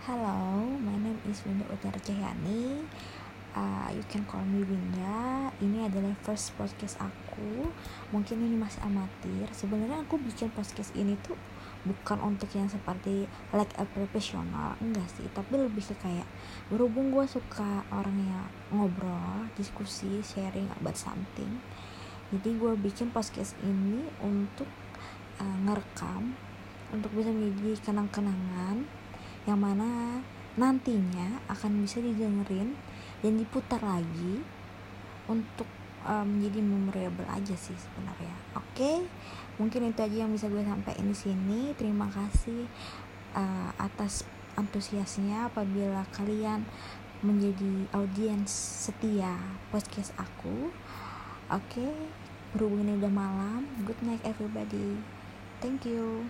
Hello, my name is Winda Utara Cahyani. Uh, you can call me Winda. Ini adalah first podcast aku. Mungkin ini masih amatir. Sebenarnya aku bikin podcast ini tuh bukan untuk yang seperti like a professional enggak sih tapi lebih ke kayak berhubung gue suka orang yang ngobrol diskusi sharing about something jadi gue bikin podcast ini untuk uh, ngerekam untuk bisa menjadi kenang-kenangan yang mana nantinya akan bisa didengerin dan diputar lagi untuk um, menjadi memorable aja sih sebenarnya. Oke? Okay? mungkin itu aja yang bisa gue sampaikan di sini. Terima kasih uh, atas antusiasnya apabila kalian menjadi audiens setia podcast aku. Oke? Okay? berhubung ini udah malam good night everybody. Thank you